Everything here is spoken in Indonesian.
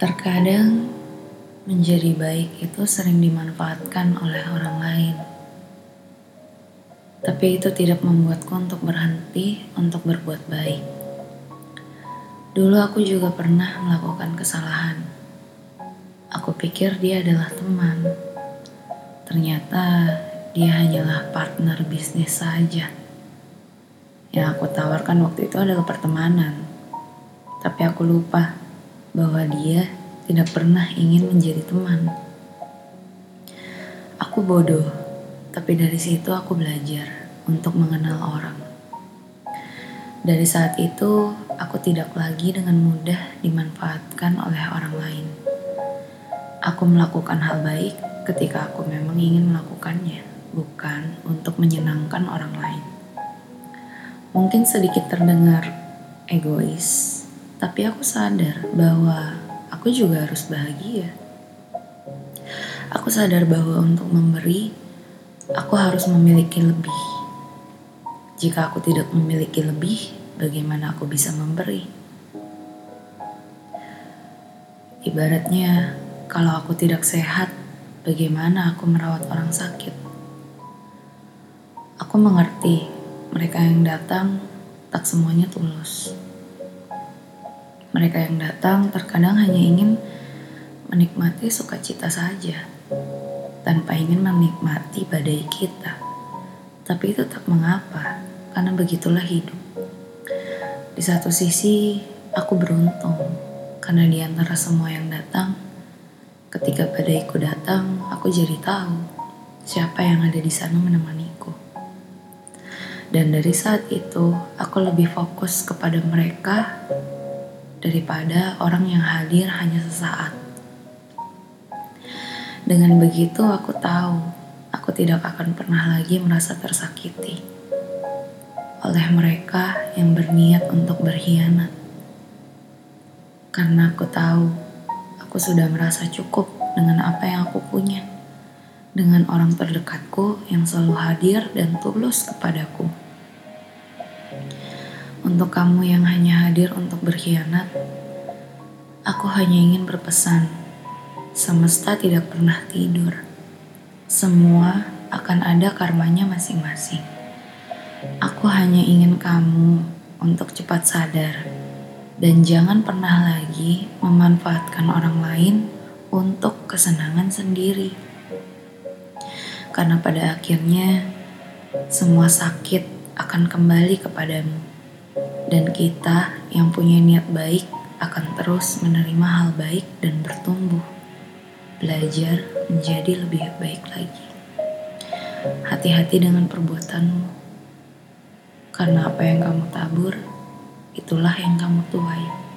Terkadang menjadi baik itu sering dimanfaatkan oleh orang lain. Tapi itu tidak membuatku untuk berhenti untuk berbuat baik. Dulu aku juga pernah melakukan kesalahan. Aku pikir dia adalah teman. Ternyata dia hanyalah partner bisnis saja. Yang aku tawarkan waktu itu adalah pertemanan. Tapi aku lupa bahwa dia tidak pernah ingin menjadi teman. Aku bodoh, tapi dari situ aku belajar untuk mengenal orang. Dari saat itu, aku tidak lagi dengan mudah dimanfaatkan oleh orang lain. Aku melakukan hal baik ketika aku memang ingin melakukannya, bukan untuk menyenangkan orang lain. Mungkin sedikit terdengar egois, tapi aku sadar bahwa aku juga harus bahagia. Aku sadar bahwa untuk memberi, aku harus memiliki lebih. Jika aku tidak memiliki lebih, bagaimana aku bisa memberi? Ibaratnya, kalau aku tidak sehat, bagaimana aku merawat orang sakit? Aku mengerti mereka yang datang tak semuanya tulus. Mereka yang datang terkadang hanya ingin menikmati sukacita saja, tanpa ingin menikmati badai kita. Tapi itu tak mengapa, karena begitulah hidup. Di satu sisi, aku beruntung, karena di antara semua yang datang, ketika badaiku datang, aku jadi tahu siapa yang ada di sana menemaniku. Dan dari saat itu, aku lebih fokus kepada mereka daripada orang yang hadir hanya sesaat. Dengan begitu, aku tahu aku tidak akan pernah lagi merasa tersakiti oleh mereka yang berniat untuk berkhianat. Karena aku tahu aku sudah merasa cukup dengan apa yang aku punya, dengan orang terdekatku yang selalu hadir dan tulus kepadaku. Untuk kamu yang hanya hadir untuk berkhianat, aku hanya ingin berpesan. Semesta tidak pernah tidur. Semua akan ada karmanya masing-masing. Aku hanya ingin kamu untuk cepat sadar dan jangan pernah lagi memanfaatkan orang lain untuk kesenangan sendiri. Karena pada akhirnya semua sakit akan kembali kepadamu dan kita yang punya niat baik akan terus menerima hal baik dan bertumbuh, belajar menjadi lebih baik lagi. Hati-hati dengan perbuatanmu, karena apa yang kamu tabur, itulah yang kamu tuai.